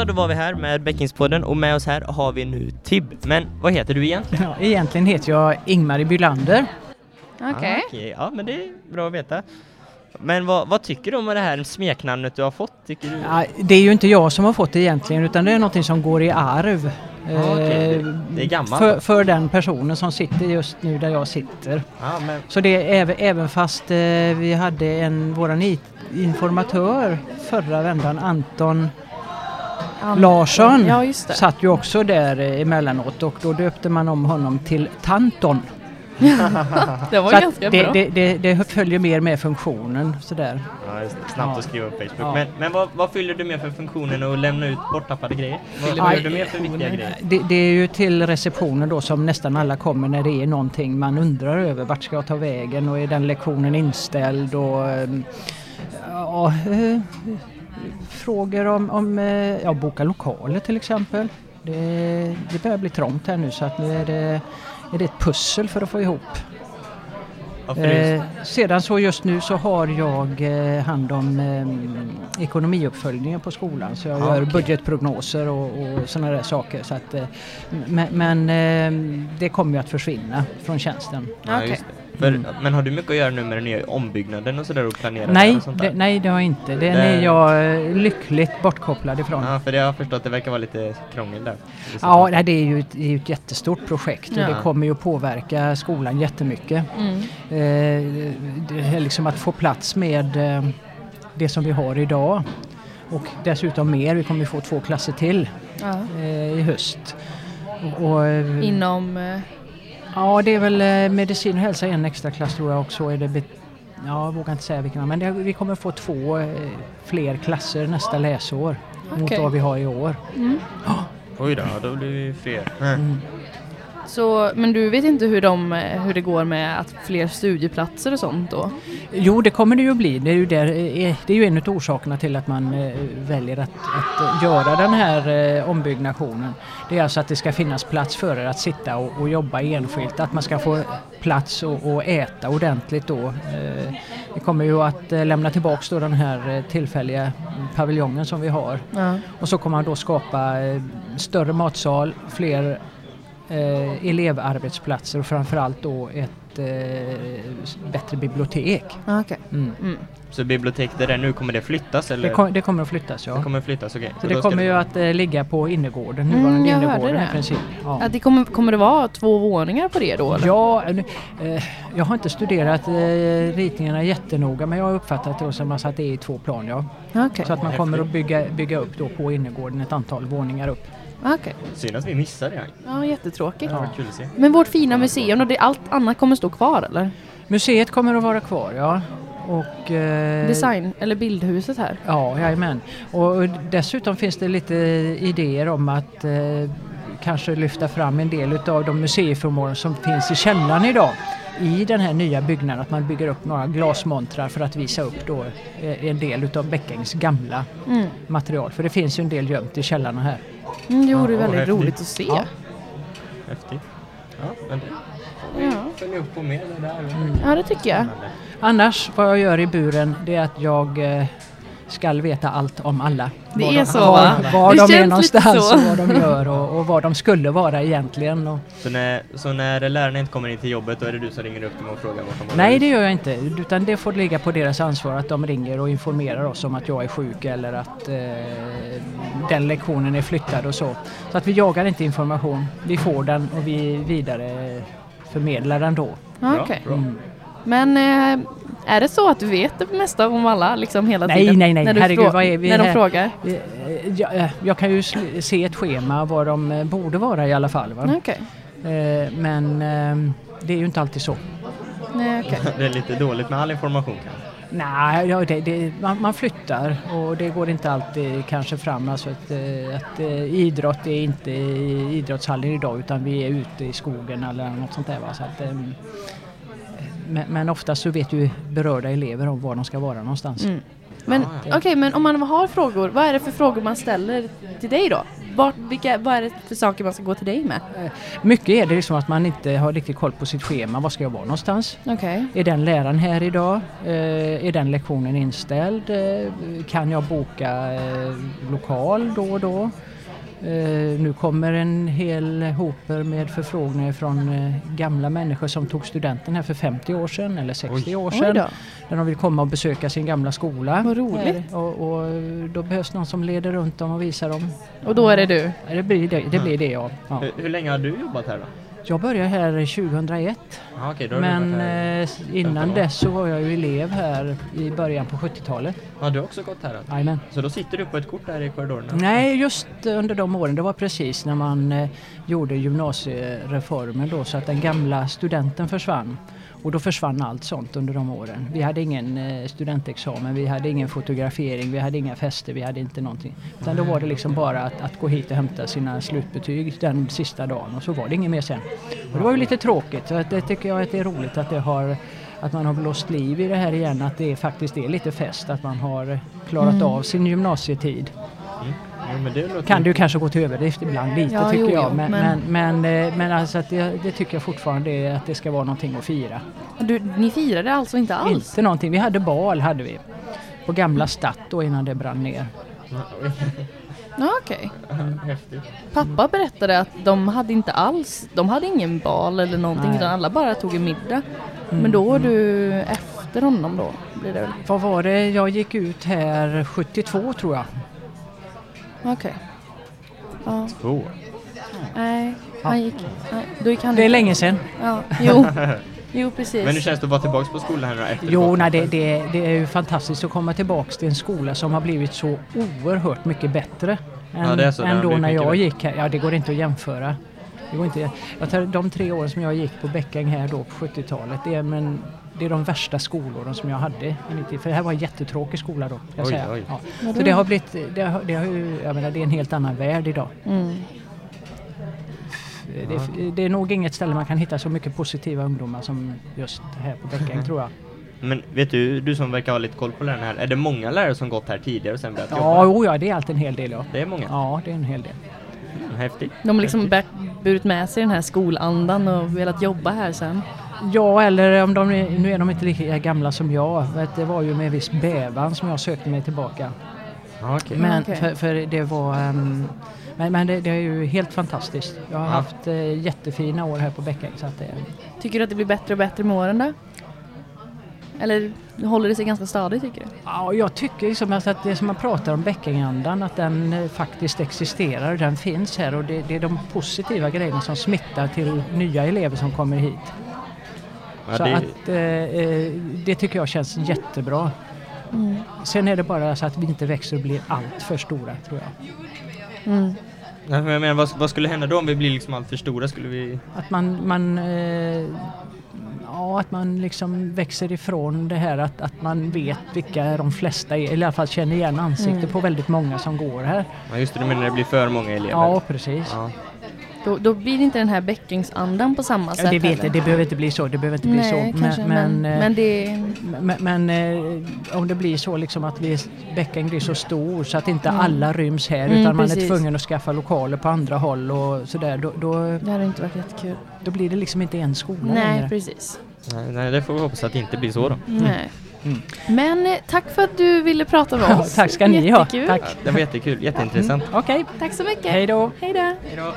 Ja, då var vi här med Bäckingspodden och med oss här har vi nu Tib. Men vad heter du egentligen? Ja, egentligen heter jag Ingmarie Bylander. Okej. Ah, okej. Ja, men det är bra att veta. Men vad, vad tycker du om det här smeknamnet du har fått? Tycker du? Ja, det är ju inte jag som har fått det egentligen utan det är någonting som går i arv. Ah, okej. eh, Det- är gammalt För, för den personen som sitter just nu där jag sitter. Ja, men, Så det är även, även fast eh, vi hade en, våran informatör förra vändan, Anton An- Larsson, Ja, just det. satt ju också där eh, emellanåt och då döpte man om honom till Tanton. Det var Så ganska det, bra. det, det, det följer mer med funktionen sådär. ja, just det. snabbt Ja. att skriva upp Facebook. Ja. Men, men vad, vad fyller du med för funktionen att lämna ut borttappade grejer? Vad Aj. fyller du med för viktiga grejer? Det, det är ju till receptionen då som nästan alla kommer när det är någonting man undrar över. Vart ska jag ta vägen och är den lektionen inställd och ehm, ja, eh, frågor om, om eh, ja, boka lokaler till exempel. Det, det börjar bli trångt här nu så att nu är det, är det ett pussel för att få ihop. Eh, sedan så just nu så har jag eh, hand om eh, ekonomiuppföljningen på skolan så jag Ah, gör okej. budgetprognoser och, och sådana där saker. Så att, eh, men men eh, det kommer ju att försvinna från tjänsten. ja, Okej. För, Mm. Men har du mycket att göra nu med den nya ombyggnaden och sådär och planera Nej, och sånt det, nej, det har jag inte. Den Det- är jag eh, lyckligt bortkopplad ifrån. Ja, för det har jag förstått, det verkar vara lite krångel där. Ja, nej, det är ju ett, är ett jättestort projekt och Ja. det kommer ju att påverka skolan jättemycket. Mm. Eh, det är liksom att få plats med eh, det som vi har idag. Och dessutom mer, vi kommer ju få två klasser till Ja. eh, i höst. Och, och, eh, Inom... ja, det är väl eh, medicin och hälsa en extra klass tror jag och så är det Ja, jag vågar inte säga vilken, men det, vi kommer få två eh, fler klasser nästa läsår mot Okej. vad vi har i år. Mm. Oj då, då blir vi fler. Mm. Så, men du vet inte hur, de, hur det går med att fler studieplatser och sånt då? Jo, det kommer det ju bli. Det är ju, där, eh, det är ju en av orsakerna till att man eh, väljer att, att göra den här eh, ombyggnationen. Det är alltså att det ska finnas plats för er att sitta och, och jobba enskilt, att man ska få plats och, och äta ordentligt då. Vi kommer ju att lämna tillbaks då den här tillfälliga paviljongen som vi har Ja. och så kommer man då skapa större matsal, fler eh, elevarbetsplatser och framförallt då ett eh, bättre bibliotek. Okej. Mm. Mm. Så biblioteket där det är nu, kommer det flyttas eller? Det, kom, det kommer att flyttas ja. Det kommer flyttas, okej. Så det kommer ju att eh, ligga på innergården, Mm, nuvarande hörde innergården i det. princip. Ja. Ja, det kommer, kommer det vara två våningar på det då? Eller? Ja, nu, eh, jag har inte studerat eh, ritningarna jättenoga men jag har uppfattat det som att det är i två plan ja. Okej. Så att man kommer att bygga, bygga upp då på innergården ett antal våningar upp. Okej. Synd att vi missade det. Ja, jättetråkigt. Varit kul att se. Men vårt fina museum, och det, allt annat kommer stå kvar eller? Museet kommer att vara kvar ja. Och, eh, Design, eller bildhuset här? Ja, jajamän. Och och dessutom finns det lite idéer om att eh, kanske lyfta fram en del utav de museiföremål som finns i källaren idag i den här nya byggnaden. Att man bygger upp några glasmontrar för att visa upp då eh, en del utav Bäckängs gamla Mm. material. För det finns ju en del gömt i källarna här. Mm, det vore Ja, väldigt häftigt. roligt att se. Ja. Häftigt. Ja, men Ja. följ upp på mer det där. ja, det tycker jag. Annars, vad jag gör i buren, det är att jag eh, skall veta allt om alla. Det var är de, så, var, va? var Det de är någonstans så. och vad de gör och, och vad de skulle vara egentligen. Och, Så när, så när lärarna inte kommer in till jobbet, då är det du som ringer upp dem och frågar vart de har Nej, det gör jag inte. Utan det får ligga på deras ansvar att de ringer och informerar oss om att jag är sjuk eller att eh, den lektionen är flyttad och så. Så att vi jagar inte information. Vi får den och vi vidare förmedlar den då. Okej. bra. Mm. Men eh, är det så att du vet det mesta om alla liksom hela Nej, tiden? nej, nej. När, du Herregud, vad är vi när de här? frågar? Jag, eh, jag kan ju se ett schema var de eh, borde vara i alla fall. Va? Okej. Eh, Men eh, det är ju inte alltid så. Nej, okej. Det är lite dåligt med all information kanske. Nej, ja, det, det, man, man flyttar och det går inte alltid kanske fram. Alltså att, att idrott är inte i idrottshallen idag utan vi är ute i skogen eller något sånt där. Va? Så att, ehm, men, men ofta så vet ju berörda elever om var de ska vara någonstans. Mm. Men okej, men om man har frågor, vad är det för frågor man ställer till dig då? vart, vilka, vad är det för saker man ska gå till dig med? Mycket är det liksom att man inte har riktigt koll på sitt schema. Var ska jag vara någonstans? Okej. Är den läraren här idag? Eh, är den lektionen inställd? Eh, kan jag boka eh, lokal då och då? Eh, nu kommer en hel hoper med förfrågningar från eh, gamla människor som tog studenten här för 50 år sedan eller 60 år Oj sedan. då. Där de vill komma och besöka sin gamla skola. Vad roligt. Eh, och, och då behövs någon som leder runt dem och visar dem. Och då är det du? Ja, Det blir det, det, blir det ja. ja. Hur, hur länge har du jobbat här då? Jag började här 2001 Ja, okej, då har du men här. eh, innan 15 år. dess så var jag ju elev här i början på 70-talet. Har du också gått här? Jajamän. Så då sitter du på ett kort här i korridoren? Nej, just under de åren, det var precis när man eh, gjorde gymnasiereformen då så att den gamla studenten försvann. Och då försvann allt sånt under de åren. Vi hade ingen eh, studentexamen, vi hade ingen fotografering, vi hade inga fester, vi hade inte någonting. Utan då var det liksom bara att, att gå hit och hämta sina slutbetyg den sista dagen och så var det inget mer sen. Och det var ju lite tråkigt, så det tycker jag att det är roligt att det har att man har blåst liv i det här igen, att det faktiskt är lite fest, att man har klarat av sin gymnasietid. Mm. Ja, men det låter Kan du kanske gå till överdrift ibland lite Ja, tycker jo, jag. Men, men, men- men, eh, men alltså att det, det tycker jag fortfarande är att det ska vara någonting att fira. du ni firade alltså inte alls? Inte någonting. Vi hade bal hade vi. På gamla Statt då innan det brann ner. Ja, okej. Häftigt. Pappa berättade att de hade inte alls, de hade ingen bal eller någonting Nej. utan alla bara tog en middag. Mm, Men då var du efter honom då? Blir det väl? Vad var det? Jag gick ut här 72 tror jag. Okej. Ja, Två. nej, han gick, nej, då gick han Det är länge sedan. Ja, jo, jo precis. Men hur känns det att vara tillbaka på skolan här nu då, efter Jo, nej, det, det, det är ju fantastiskt att komma tillbaks till en skola som har blivit så oerhört mycket bättre än, Ja, än då när jag bättre. gick här. Ja, det går inte att jämföra. Det går inte, jag tar, de tre åren som jag gick på Bäckäng här då på 70-talet, det är, men, det är de värsta skolåren som jag hade. För det här var en jättetråkig skola då. Jag Oj, säga. oj. Ja. Så det har blivit, det har, det har ju, jag menar det är en helt annan värld idag. Mm. Det, det är nog inget ställe man kan hitta så mycket positiva ungdomar som just här på Bäckäng tror jag. Men vet du, du som verkar ha lite koll på lärarna här, är det många lärare som gått här tidigare och sen börjat Ja, jobba? jo, ja, det är alltid en hel del ja. Det är många? Ja, det är en hel del. Mm, häftigt. De har liksom Häftigt. Burit med sig den här skolandan och velat jobba här sen. Ja, eller om de nu är de inte lika gamla som jag. Det var ju med viss bävan som jag sökte mig tillbaka. Okej. Men okej. för, för det var... ehm, men men det, det är ju helt fantastiskt. Jag har Ja. haft eh, jättefina år här på Bäckäng. Så att det, Tycker du att det blir bättre och bättre med åren då? Eller håller det sig ganska stadigt tycker du? ja, jag tycker liksom att det som man pratar om Bäckängandan, att den eh, faktiskt existerar, den finns här och det, det är de positiva grejerna som smittar till nya elever som kommer hit. Ja, så det, att eh, eh, det tycker jag känns jättebra. Mm. Sen är det bara så att vi inte växer och blir allt för stora tror jag. Mm. Nej, men jag menar, vad, vad skulle hända då om vi blir liksom allt för stora? Skulle vi... Att man, man eh, ja, att man liksom växer ifrån det här att, att man vet vilka de flesta är, eller i alla fall känner igen ansiktet Mm. på väldigt många som går här. Ja, just det, du menar det blir för många elever? Ja, precis. Ja. Då, då blir det inte den här bäckingsandan på samma Ja, sätt det vet heller. jag, det behöver inte bli så. Det behöver inte bli Nej, så. kanske, men, men, eh, det... men, men eh, om det blir så liksom att vi, bäcken blir så stor så att inte Mm. alla ryms här Mm, utan man precis. är tvungen att skaffa lokaler på andra håll och sådär. Då, då, Det hade inte varit jättekul. då blir det liksom inte en skola Nej, längre. precis. Nej, nej, det får vi hoppas att det inte blir så då. Nej. Mm. Men eh, tack för att du ville prata med oss. tack ska ni ha. Jättekul. Tack. Ja, det var jättekul, jätteintressant. Okej, Tack så mycket. hej då. Hej då. Hej då.